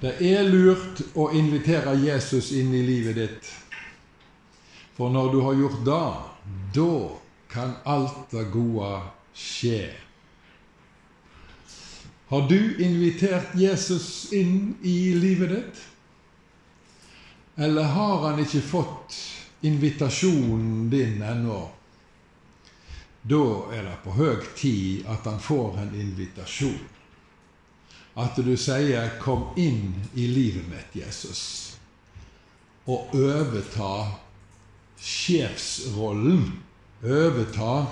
Det er lurt å invitere Jesus inn i livet ditt. For når du har gjort det, da kan alt det gode skje. Har du invitert Jesus inn i livet ditt? Eller har han ikke fått invitasjonen din ennå? Da er det på høy tid at han får en invitasjon. At du sier 'Kom inn i livet mitt, Jesus', og overta sjefsrollen. Overta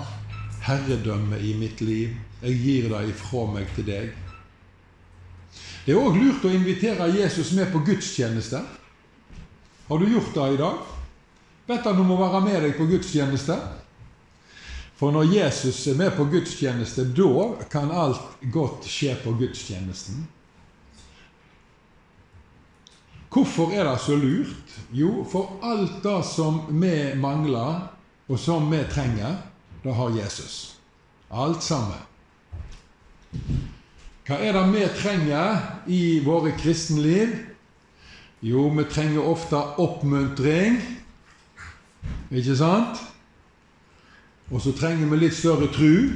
herredømmet i mitt liv. Jeg gir det ifra meg til deg. Det er òg lurt å invitere Jesus med på gudstjeneste. Har du gjort det i dag? Vet han om å være med deg på gudstjeneste? For når Jesus er med på gudstjeneste, da kan alt godt skje på gudstjenesten. Hvorfor er det så lurt? Jo, for alt det som vi mangler, og som vi trenger, det har Jesus. Alt sammen. Hva er det vi trenger i våre kristenliv? Jo, vi trenger ofte oppmuntring, ikke sant? Og så trenger vi litt større tru.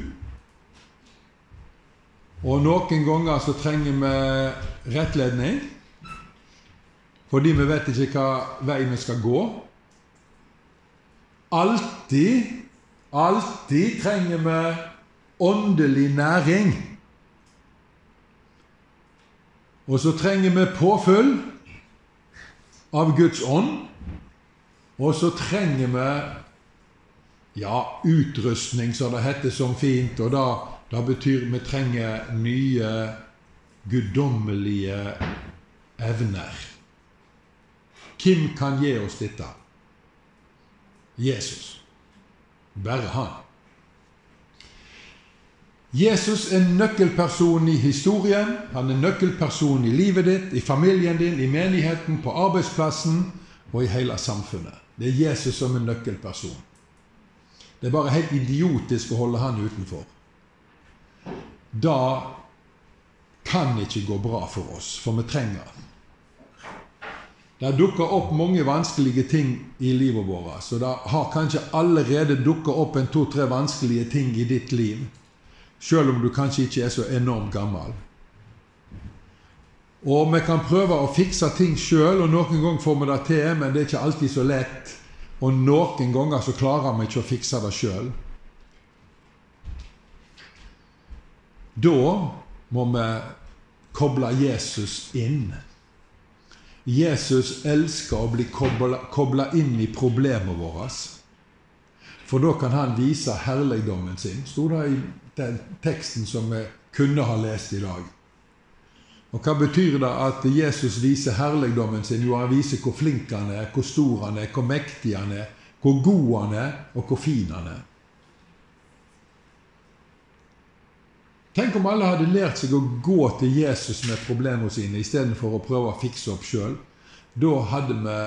Og noen ganger så trenger vi rettledning. Fordi vi vet ikke hva vei vi skal gå. Alltid, alltid trenger vi åndelig næring. Og så trenger vi påfyll av Guds ånd. Og så trenger vi ja, utrustning, som det heter som fint. Og da, da betyr vi trenger nye guddommelige evner. Hvem kan gi oss dette? Jesus. Bare han. Jesus er nøkkelperson i historien. Han er nøkkelperson i livet ditt, i familien din, i menigheten, på arbeidsplassen og i hele samfunnet. Det er Jesus som er nøkkelperson. Det er bare helt idiotisk å holde han utenfor. Da kan ikke gå bra for oss, for vi trenger han. Det dukker opp mange vanskelige ting i livet vårt. Så det har kanskje allerede dukka opp en to-tre vanskelige ting i ditt liv. Selv om du kanskje ikke er så enormt gammel. Og vi kan prøve å fikse ting sjøl, og noen ganger får vi det til, men det er ikke alltid så lett. Og noen ganger så klarer vi ikke å fikse det sjøl. Da må vi koble Jesus inn. Jesus elsker å bli kobla inn i problemene våre. For da kan han vise herligdommen sin, sto det i den teksten som vi kunne ha lest i dag. Og Hva betyr det at Jesus viser herligdommen sin? Jo, han viser hvor flink han er, hvor stor han er, hvor mektig han er, hvor god han er, og hvor fin han er. Tenk om alle hadde lært seg å gå til Jesus med problemene sine istedenfor å prøve å fikse opp sjøl. Da hadde vi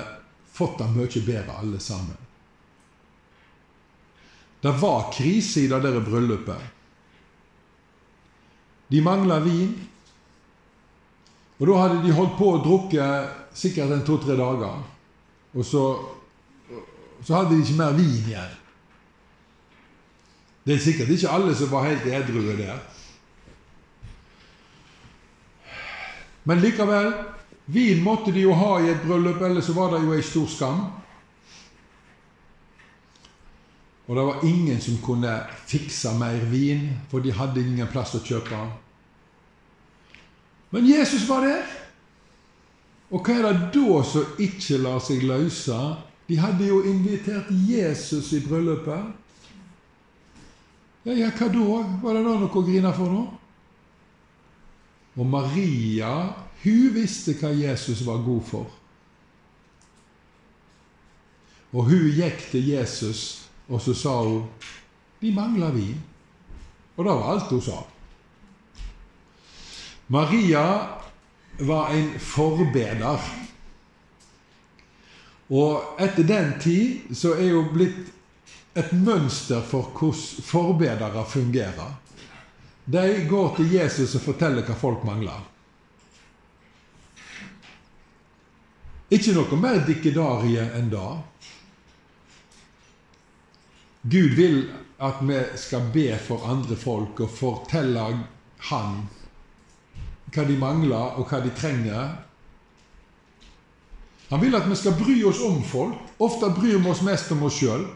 fått det mye bedre, alle sammen. Det var krise i det der bryllupet. De mangla vin. Og da hadde de holdt på å drukke sikkert en to-tre dager. Og så, så hadde de ikke mer vin igjen. Det er sikkert ikke alle som var helt edrue der. Men likevel, vin måtte de jo ha i et bryllup, ellers så var det jo ei stor skam. Og det var ingen som kunne fikse mer vin, for de hadde ingen plass å kjøpe. Men Jesus var der. Og hva er det da som ikke lar seg løse? De hadde jo invitert Jesus i bryllupet. Ja, ja, hva da? Var det da noe å grine for nå? Og Maria, hun visste hva Jesus var god for. Og hun gikk til Jesus, og så sa hun Vi mangler vin. Og det var alt hun sa. Maria var en forbeder. Og etter den tid så er hun blitt et mønster for hvordan forbedere fungerer. de går til Jesus og forteller hva folk mangler. Ikke noe mer dikkedarie enn det. Gud vil at vi skal be for andre folk og fortelle Han hva de mangler, og hva de trenger. Han vil at vi skal bry oss om folk. Ofte bryr vi oss mest om oss sjøl.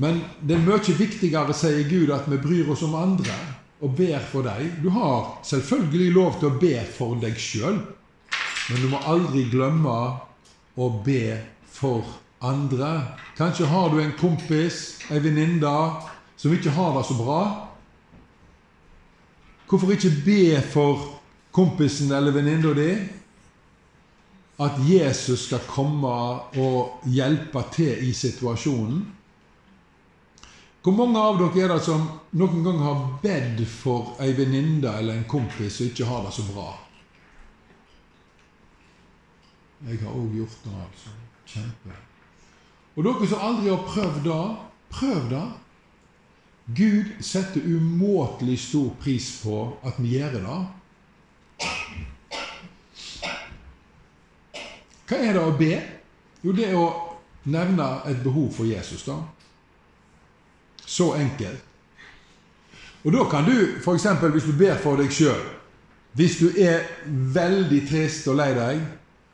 Men det er mye viktigere, sier Gud, at vi bryr oss om andre og ber for dem. Du har selvfølgelig lov til å be for deg sjøl. Men du må aldri glemme å be for andre. Kanskje har du en kompis, ei venninne, som ikke har det så bra. Hvorfor ikke be for kompisen eller venninna di at Jesus skal komme og hjelpe til i situasjonen? Hvor mange av dere er det som noen gang har bedt for ei venninne eller en kompis som ikke har det så bra? Jeg har òg gjort det, altså. Kjempe. Og dere som aldri har prøvd det, prøv det. Gud setter umåtelig stor pris på at vi gjør det. Hva er det å be? Jo, det er å nevne et behov for Jesus. da. Så enkelt. Og da kan du, f.eks. hvis du ber for deg sjøl Hvis du er veldig trist og lei deg,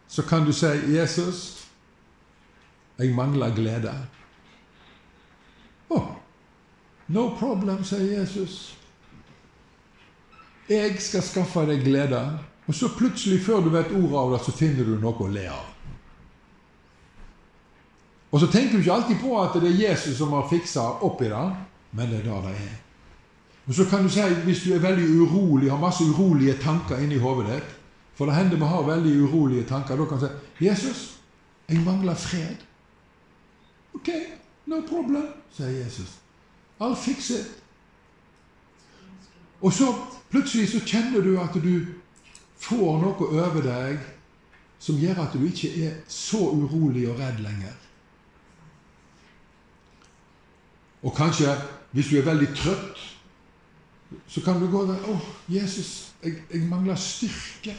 så kan du si 'Jesus, jeg mangler glede'. Oh, no problem, sier Jesus. Jeg skal skaffe deg glede. Og så plutselig, før du vet ordet av det, så finner du noe å le av. Og så tenker du ikke alltid på at det er Jesus som har fiksa opp i det, men det er det det er. Og så kan du si, hvis du er veldig urolig, har masse urolige tanker inni hodet ditt For det hender vi har veldig urolige tanker. Da kan du si 'Jesus, jeg mangler fred'. Ok, no problem, sier Jesus. I'll fix it. Og så plutselig så kjenner du at du får noe over deg som gjør at du ikke er så urolig og redd lenger. Og kanskje, hvis du er veldig trøtt, så kan du gå der 'Å, Jesus, jeg, jeg mangler styrke.'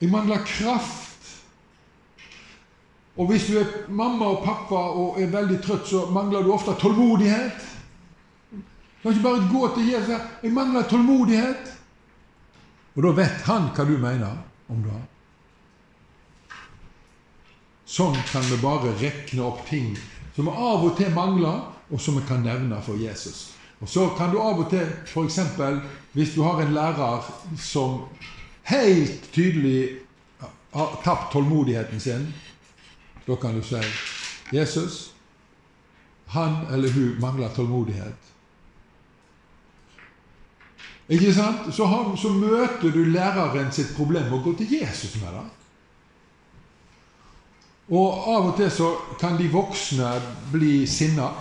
Jeg mangler kraft. Og hvis du er mamma og pappa og er veldig trøtt, så mangler du ofte tålmodighet. Du kan ikke bare gå til Jesus og si 'Jeg mangler tålmodighet'. Og da vet han hva du mener om det. Sånn kan vi bare rekne opp ting som vi av og til mangler, og som vi kan nevne for Jesus. Og Så kan du av og til, f.eks. hvis du har en lærer som helt tydelig har tapt tålmodigheten sin, da kan du si Jesus, han eller hun mangler tålmodighet. Ikke sant? Så, har, så møter du læreren sitt problem og går til Jesus med det. Og av og til så kan de voksne bli sinna.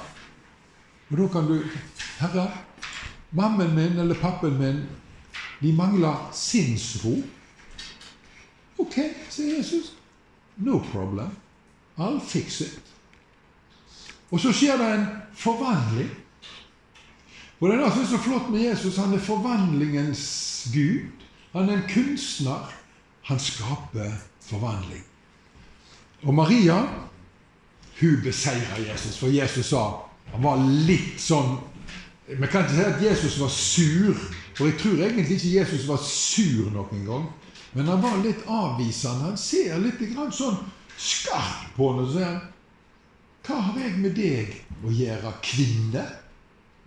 Og da kan du 'Herre, mammen min eller pappen min, de mangler sinnsro.' Ok, sier Jesus. No problem. Fix it. Og så skjer det en forvandling. Og det er det som er så flott med Jesus. Han er forvandlingens gud. Han er en kunstner. Han skaper forvandling. Og Maria hun beseirer Jesus, for Jesus sa han var litt sånn Vi kan ikke si at Jesus var sur, for jeg tror egentlig ikke Jesus var sur noen gang. Men han var litt avvisende. Han ser litt sånn skarpt på henne og sier Hva har jeg med deg å gjøre, kvinne?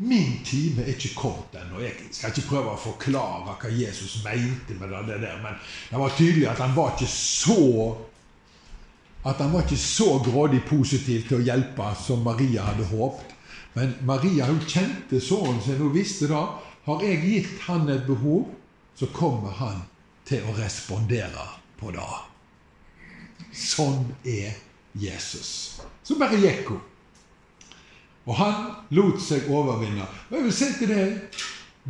Min time er ikke kommet ennå. Jeg skal ikke prøve å forklare hva Jesus mente med det der, men det var tydelig at han var ikke så at han var ikke så grådig positiv til å hjelpe som Maria hadde håpet. Men Maria hun kjente sønnen sin, hun visste da har jeg gitt han et behov, så kommer han til å respondere på det. Sånn er Jesus. Så bare gikk hun. Og han lot seg overvinne. Og jeg vil si til deg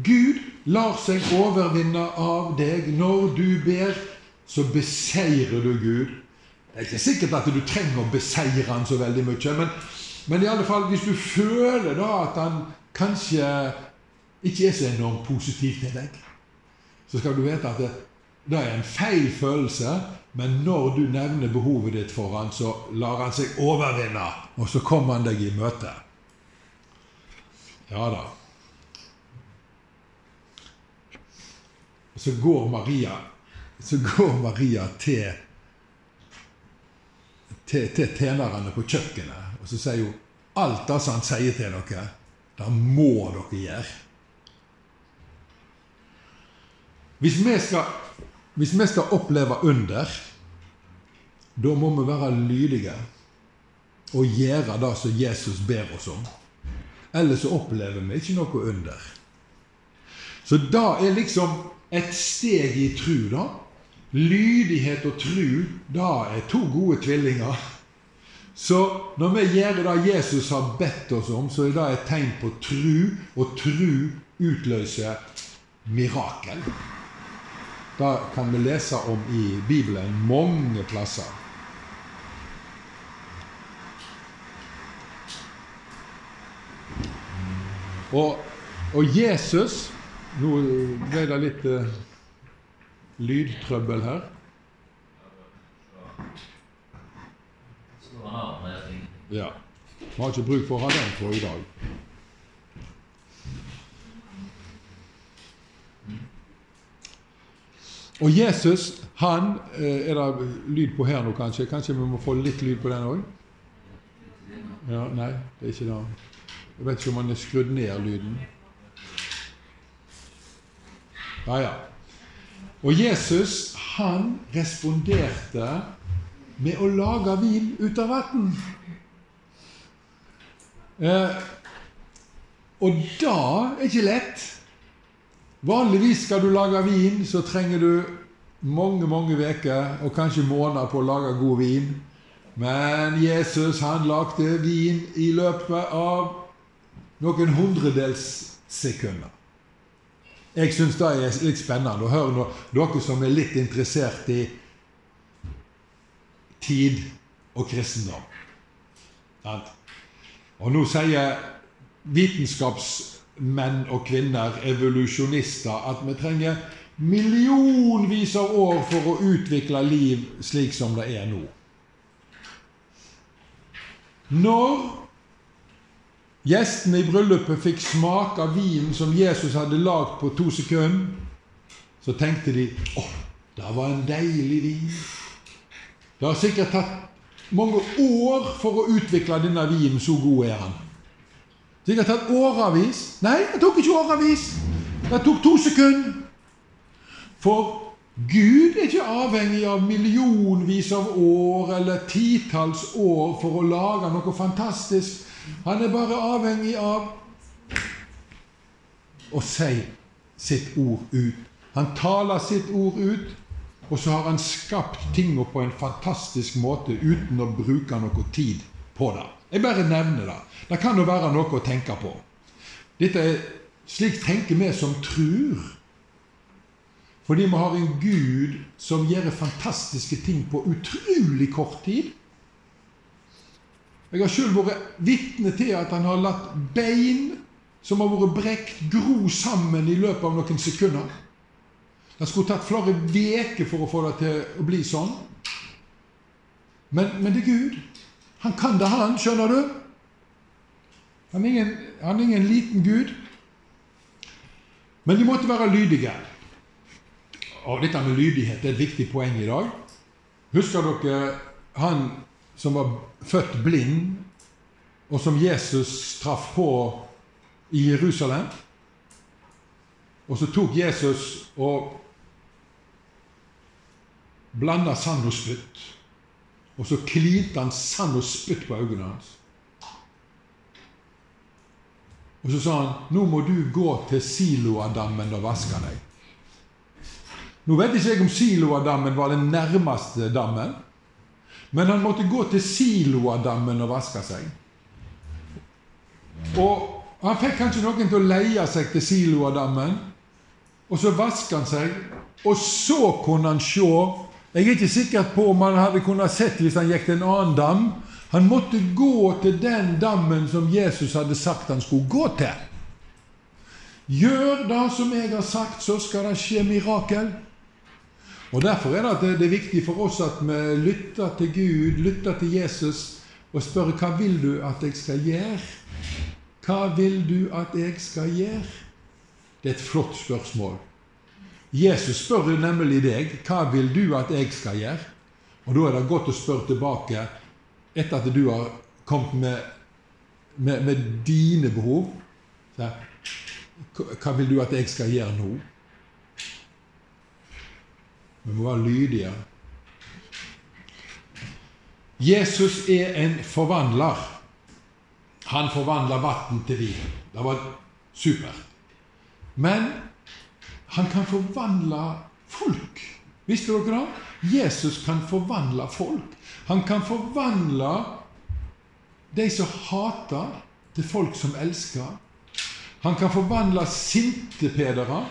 Gud lar seg overvinne av deg. Når du ber, så beseirer du Gud. Det er ikke sikkert at du trenger å beseire han så veldig mye, men, men i alle fall, hvis du føler da at han kanskje ikke er så enormt positiv til deg, så skal du vite at det, det er en feil følelse, men når du nevner behovet ditt for han, så lar han seg overvinne, og så kommer han deg i møte. Ja da. Så går Maria, så går Maria til, til, til tjenerne på kjøkkenet, og så sier hun alt det som han sier til dere, det må dere gjøre. Hvis vi skal, hvis vi skal oppleve under, da må vi være lydige og gjøre det som Jesus ber oss om. Ellers opplever vi ikke noe under. Så det er liksom et steg i tru, da. Lydighet og tru, det er to gode tvillinger. Så når vi gjør det Jesus har bedt oss om, så er det et tegn på tru, og tru utløser mirakel. Det kan vi lese om i Bibelen mange plasser. Og, og Jesus Nå ble det litt uh, lydtrøbbel her. Ja. Vi har ikke bruk for å ha den på i dag. Og Jesus, han eh, Er det lyd på her nå, kanskje? Kanskje vi må få litt lyd på den òg? Ja, nei, det er ikke det. Jeg vet ikke om han er skrudd ned lyden. Ja, ja. Og Jesus, han responderte med å lage vin ut av vann. Eh, og da er ikke lett. Vanligvis skal du lage vin, så trenger du mange mange uker og kanskje måneder på å lage god vin. Men Jesus han lagde vin i løpet av noen hundredels sekunder. Jeg syns det er litt spennende å høre når dere som er litt interessert i tid og kristendom. Og nå sier vitenskaps menn og kvinner, evolusjonister, at vi trenger millionvis av år for å utvikle liv slik som det er nå. Når gjestene i bryllupet fikk smake av vinen som Jesus hadde lagd på to sekunder, så tenkte de å, det var en deilig vin. Det har sikkert tatt mange år for å utvikle denne vinen, så god er han. Det har tatt åravis. Nei, det tok ikke åravis. Det tok to sekunder. For Gud er ikke avhengig av millionvis av år eller titalls år for å lage noe fantastisk. Han er bare avhengig av å si sitt ord ut. Han taler sitt ord ut, og så har han skapt tingene på en fantastisk måte uten å bruke noe tid på det. Jeg bare nevner det. Det kan jo være noe å tenke på. Dette er Slik tenker vi som tror. Fordi vi har en Gud som gjør fantastiske ting på utrolig kort tid. Jeg har sjøl vært vitne til at han har latt bein som har vært brekt, gro sammen i løpet av noen sekunder. Det skulle tatt flere uker for å få det til å bli sånn. Men, men det er Gud. Han kan det, han. Skjønner du? Han er, ingen, han er ingen liten gud. Men de måtte være lydige. Og dette med lydighet er et viktig poeng i dag. Husker dere han som var født blind, og som Jesus traff på i Jerusalem? Og så tok Jesus og blanda sand og spytt. Og så klinte han sand og spytt på øynene hans. Og så sa han nå må du gå til Siloadammen og vaske deg. Nå vet ikke jeg om Siloadammen var den nærmeste dammen, men han måtte gå til Siloadammen og vaske seg. Og han fikk kanskje noen til å leie seg til Siloadammen, og så vasket han seg, og så kunne han se jeg er ikke sikker på om han hadde kunnet sett hvis han gikk til en annen dam. Han måtte gå til den dammen som Jesus hadde sagt han skulle gå til. Gjør det som jeg har sagt, så skal det skje mirakel. Og Derfor er det, det er viktig for oss at vi lytter til Gud, lytter til Jesus, og spør hva vil du at jeg skal gjøre? Hva vil du at jeg skal gjøre? Det er et flott spørsmål. Jesus spør nemlig deg hva vil du at jeg skal gjøre? Og Da er det godt å spørre tilbake etter at du har kommet med, med, med dine behov. Hva vil du at jeg skal gjøre nå? Vi må være lydige. Jesus er en forvandler. Han forvandler vann til vin. Det var supert. Men han kan forvandle folk. Visste dere det? Jesus kan forvandle folk. Han kan forvandle de som hater, til folk som elsker. Han kan forvandle sintepedere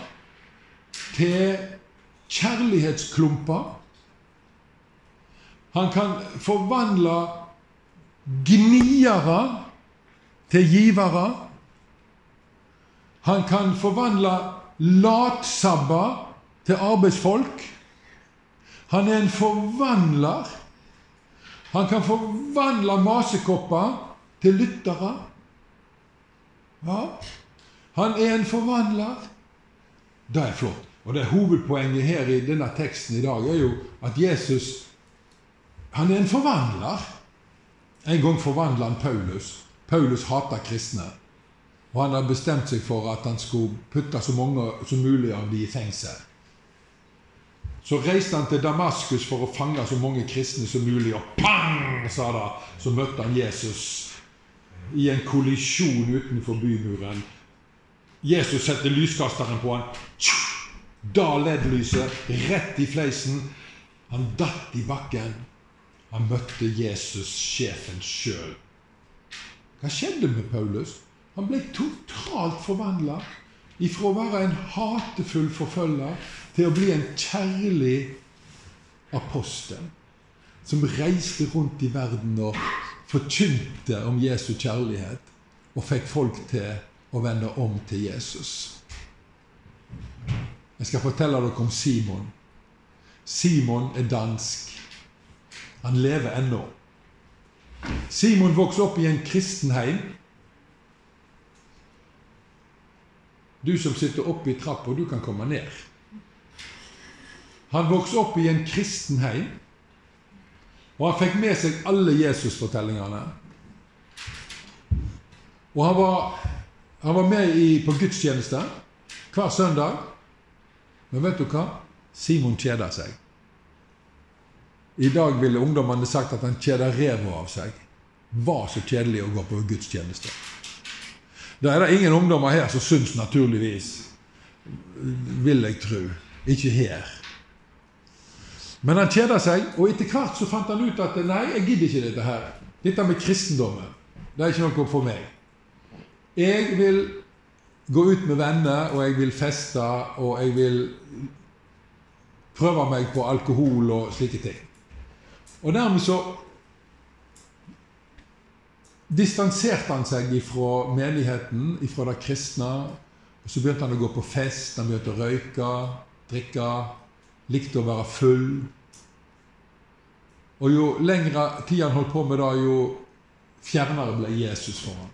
til kjærlighetsklumper. Han kan forvandle gniere til givere. Han kan forvandle latsabber til arbeidsfolk. Han er en forvandler. Han kan forvandle masekopper til lyttere. Ja, han er en forvandler. Det er flott. Og det Hovedpoenget her i denne teksten i dag er jo at Jesus han er en forvandler. En gang forvandla han Paulus. Paulus hater kristne. Og han har bestemt seg for at han skulle putte så mange som mulig av de i fengsel. Så reiste han til Damaskus for å fange så mange kristne som mulig, og pang, sa det, så møtte han Jesus i en kollisjon utenfor bymuren. Jesus setter lyskasteren på han. Da leddlyset rett i fleisen. Han datt i bakken. Han møtte Jesus, sjefen sjøl. Hva skjedde med Paulus? Han ble totalt forvandla ifra å være en hatefull forfølger til å bli en kjærlig apostel som reiste rundt i verden og forkynte om Jesu kjærlighet og fikk folk til å vende om til Jesus. Jeg skal fortelle dere om Simon. Simon er dansk. Han lever ennå. Simon vokste opp i en kristenheim. Du som sitter oppe i trappa, du kan komme ned. Han vokste opp i en kristenheim, og han fikk med seg alle Jesus-fortellingene. Og han var, han var med i, på gudstjeneste hver søndag. Men vet du hva? Simon kjeder seg. I dag ville ungdommene sagt at han kjeder ræva av seg. Var så kjedelig å gå på gudstjeneste. Da er det ingen ungdommer her som syns naturligvis, vil jeg tro. Ikke her. Men han kjeda seg, og etter hvert så fant han ut at nei, jeg gidder ikke dette her. Dette med kristendommen, det er ikke noe for meg. Jeg vil gå ut med venner, og jeg vil feste, og jeg vil prøve meg på alkohol og slike ting. Og dermed så distanserte han seg ifra menigheten, ifra det kristne. og Så begynte han å gå på fest, han begynte å røyke, drikke, likte å være full. Og jo lengre tid han holdt på med det, jo fjernere ble Jesus for ham.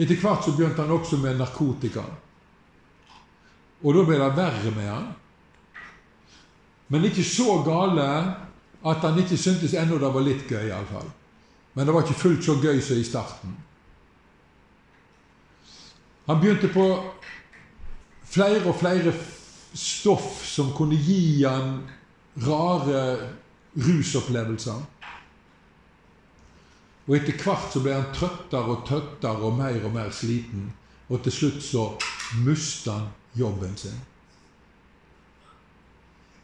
Etter hvert så begynte han også med narkotika. Og da ble det verre med han. Men ikke så gale at han ikke syntes ennå det var litt gøy, iallfall. Men det var ikke fullt så gøy som i starten. Han begynte på flere og flere stoff som kunne gi han rare rusopplevelser. Og etter hvert så ble han trøttere og trøttere og mer og mer sliten. Og til slutt så mista han jobben sin.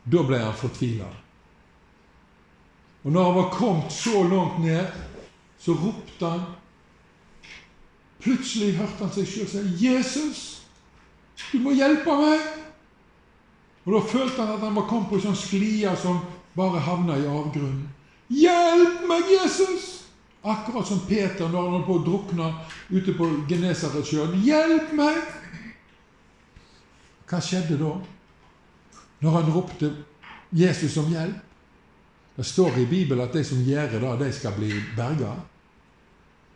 Da ble han fortvila. Og når han var kommet så langt ned, så ropte han Plutselig hørte han seg sjøl si 'Jesus, du må hjelpe meg!' Og Da følte han at han var kommet på en sånn sklie som bare havna i avgrunnen. 'Hjelp meg, Jesus!' Akkurat som Peter når han holdt på å drukne ute på Genesaretsjøen. 'Hjelp meg!' Hva skjedde da? Når han ropte Jesus om hjelp? Det står i Bibelen at de som gjør det, de skal bli berga.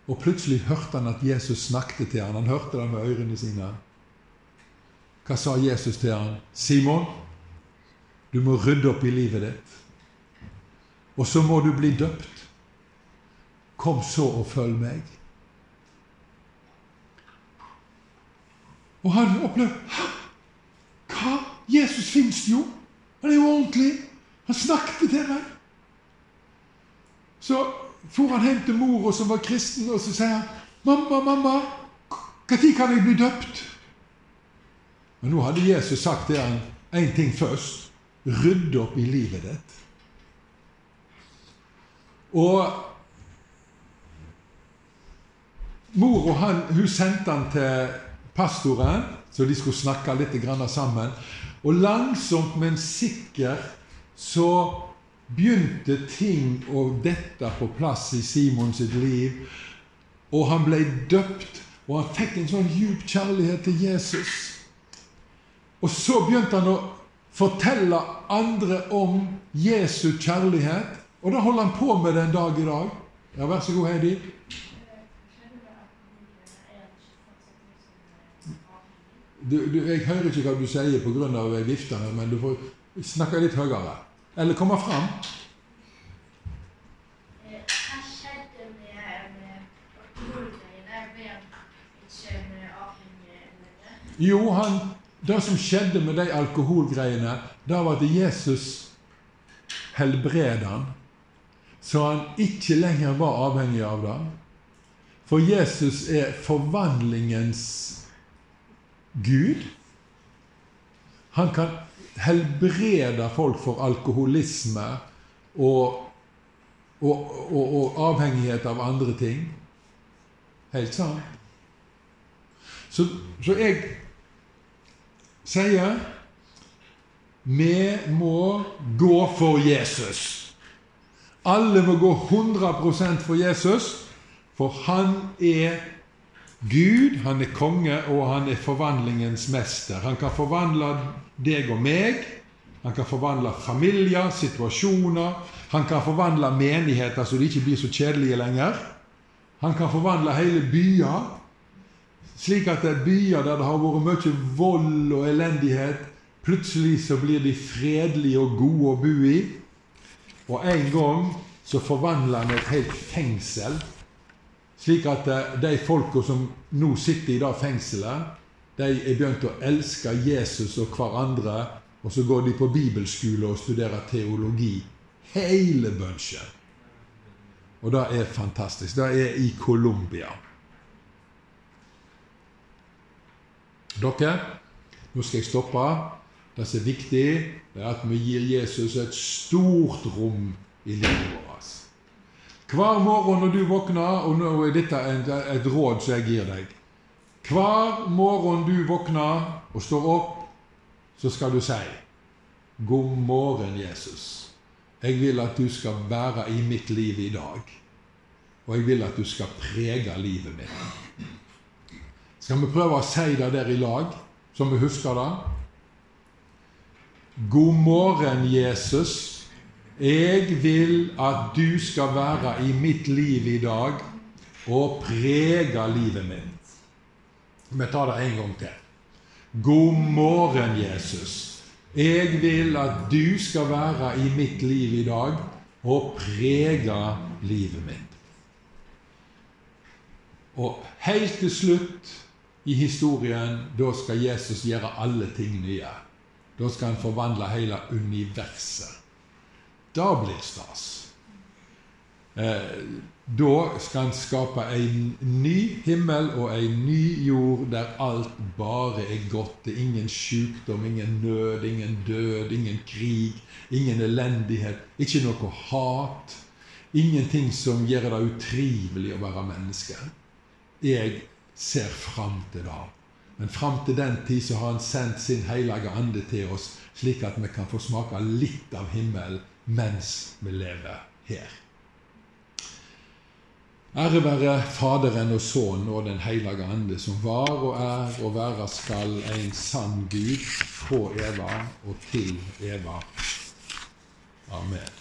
Og plutselig hørte han at Jesus snakket til ham. Han hørte det med ørene sine. Hva sa Jesus til ham? 'Simon, du må rydde opp i livet ditt.' Og så må du bli døpt. Kom så og følg meg. Og han opplevde Hva? Jesus fins jo! Han er jo ordentlig! Han snakket til meg! Så for han hjem til mora som var kristen, og så sier han 'Mamma, mamma, når kan jeg bli døpt?' Men nå hadde Jesus sagt til han én ting først. Rydde opp i livet ditt. Og mora han, hun sendte han til pastoren, så de skulle snakke litt sammen. Og langsomt, men sikkert så begynte ting å dette på plass i Simon sitt liv. Og han ble døpt, og han fikk en sånn djup kjærlighet til Jesus. Og så begynte han å fortelle andre om Jesu kjærlighet. Og det holder han på med den dag i dag. Ja, Vær så god, Heidi. Du, du, jeg hører ikke hva du sier pga. vifta, men du får snakke litt høyere. Eller komme fram. Ikke avhengig? eller? Jo, han, det som skjedde med de alkoholgreiene, det var at Jesus helbredet han, så han ikke lenger var avhengig av det. For Jesus er forvandlingens Gud. Han kan helbrede folk for alkoholisme og, og, og, og avhengighet av andre ting. Helt sant. Så, så jeg sier vi må gå for Jesus. Alle må gå 100% for Jesus, for han er Gud, han er konge, og han er forvandlingens mester. Han kan forvandle deg og meg. Han kan forvandle familier, situasjoner. Han kan forvandle menigheter så de ikke blir så kjedelige lenger. Han kan forvandle hele byer, slik at det er byer der det har vært mye vold og elendighet, plutselig så blir de fredelige og gode å bo i. Og en gang så forvandler han et helt fengsel slik at eh, de folka som nå sitter i det fengselet, de er begynt å elske Jesus og hverandre, og så går de på bibelskole og studerer teologi. Hele bunchen. Og det er fantastisk. Det er i Colombia. Dere, nå skal jeg stoppe. Det som er viktig, det er at vi gir Jesus et stort rom i livet vårt. Hver morgen når du våkner Og nå er dette et råd som jeg gir deg. Hver morgen du våkner og står opp, så skal du si God morgen, Jesus. Jeg vil at du skal være i mitt liv i dag. Og jeg vil at du skal prege livet mitt. Skal vi prøve å si det der i lag, så vi husker det? God morgen, Jesus. Jeg vil at du skal være i mitt liv i dag og prege livet mitt. Vi tar det en gang til. God morgen, Jesus. Jeg vil at du skal være i mitt liv i dag og prege livet mitt. Og helt til slutt i historien, da skal Jesus gjøre alle ting nye. Da skal han forvandle hele universet. Det blir stas. Eh, da skal han skape en ny himmel og en ny jord der alt bare er godt. Det er ingen sykdom, ingen nød, ingen død, ingen krig, ingen elendighet. Ikke noe hat. Ingenting som gjør det utrivelig å være menneske. Jeg ser fram til det. Men fram til den tid så har Han sendt sin hellige ande til oss, slik at vi kan få smake litt av himmelen mens vi lever her. Ære være Faderen og Sønnen og Den hellige ande, som var og er og være skal en sann Gud, på Eva og til Eva. Amen.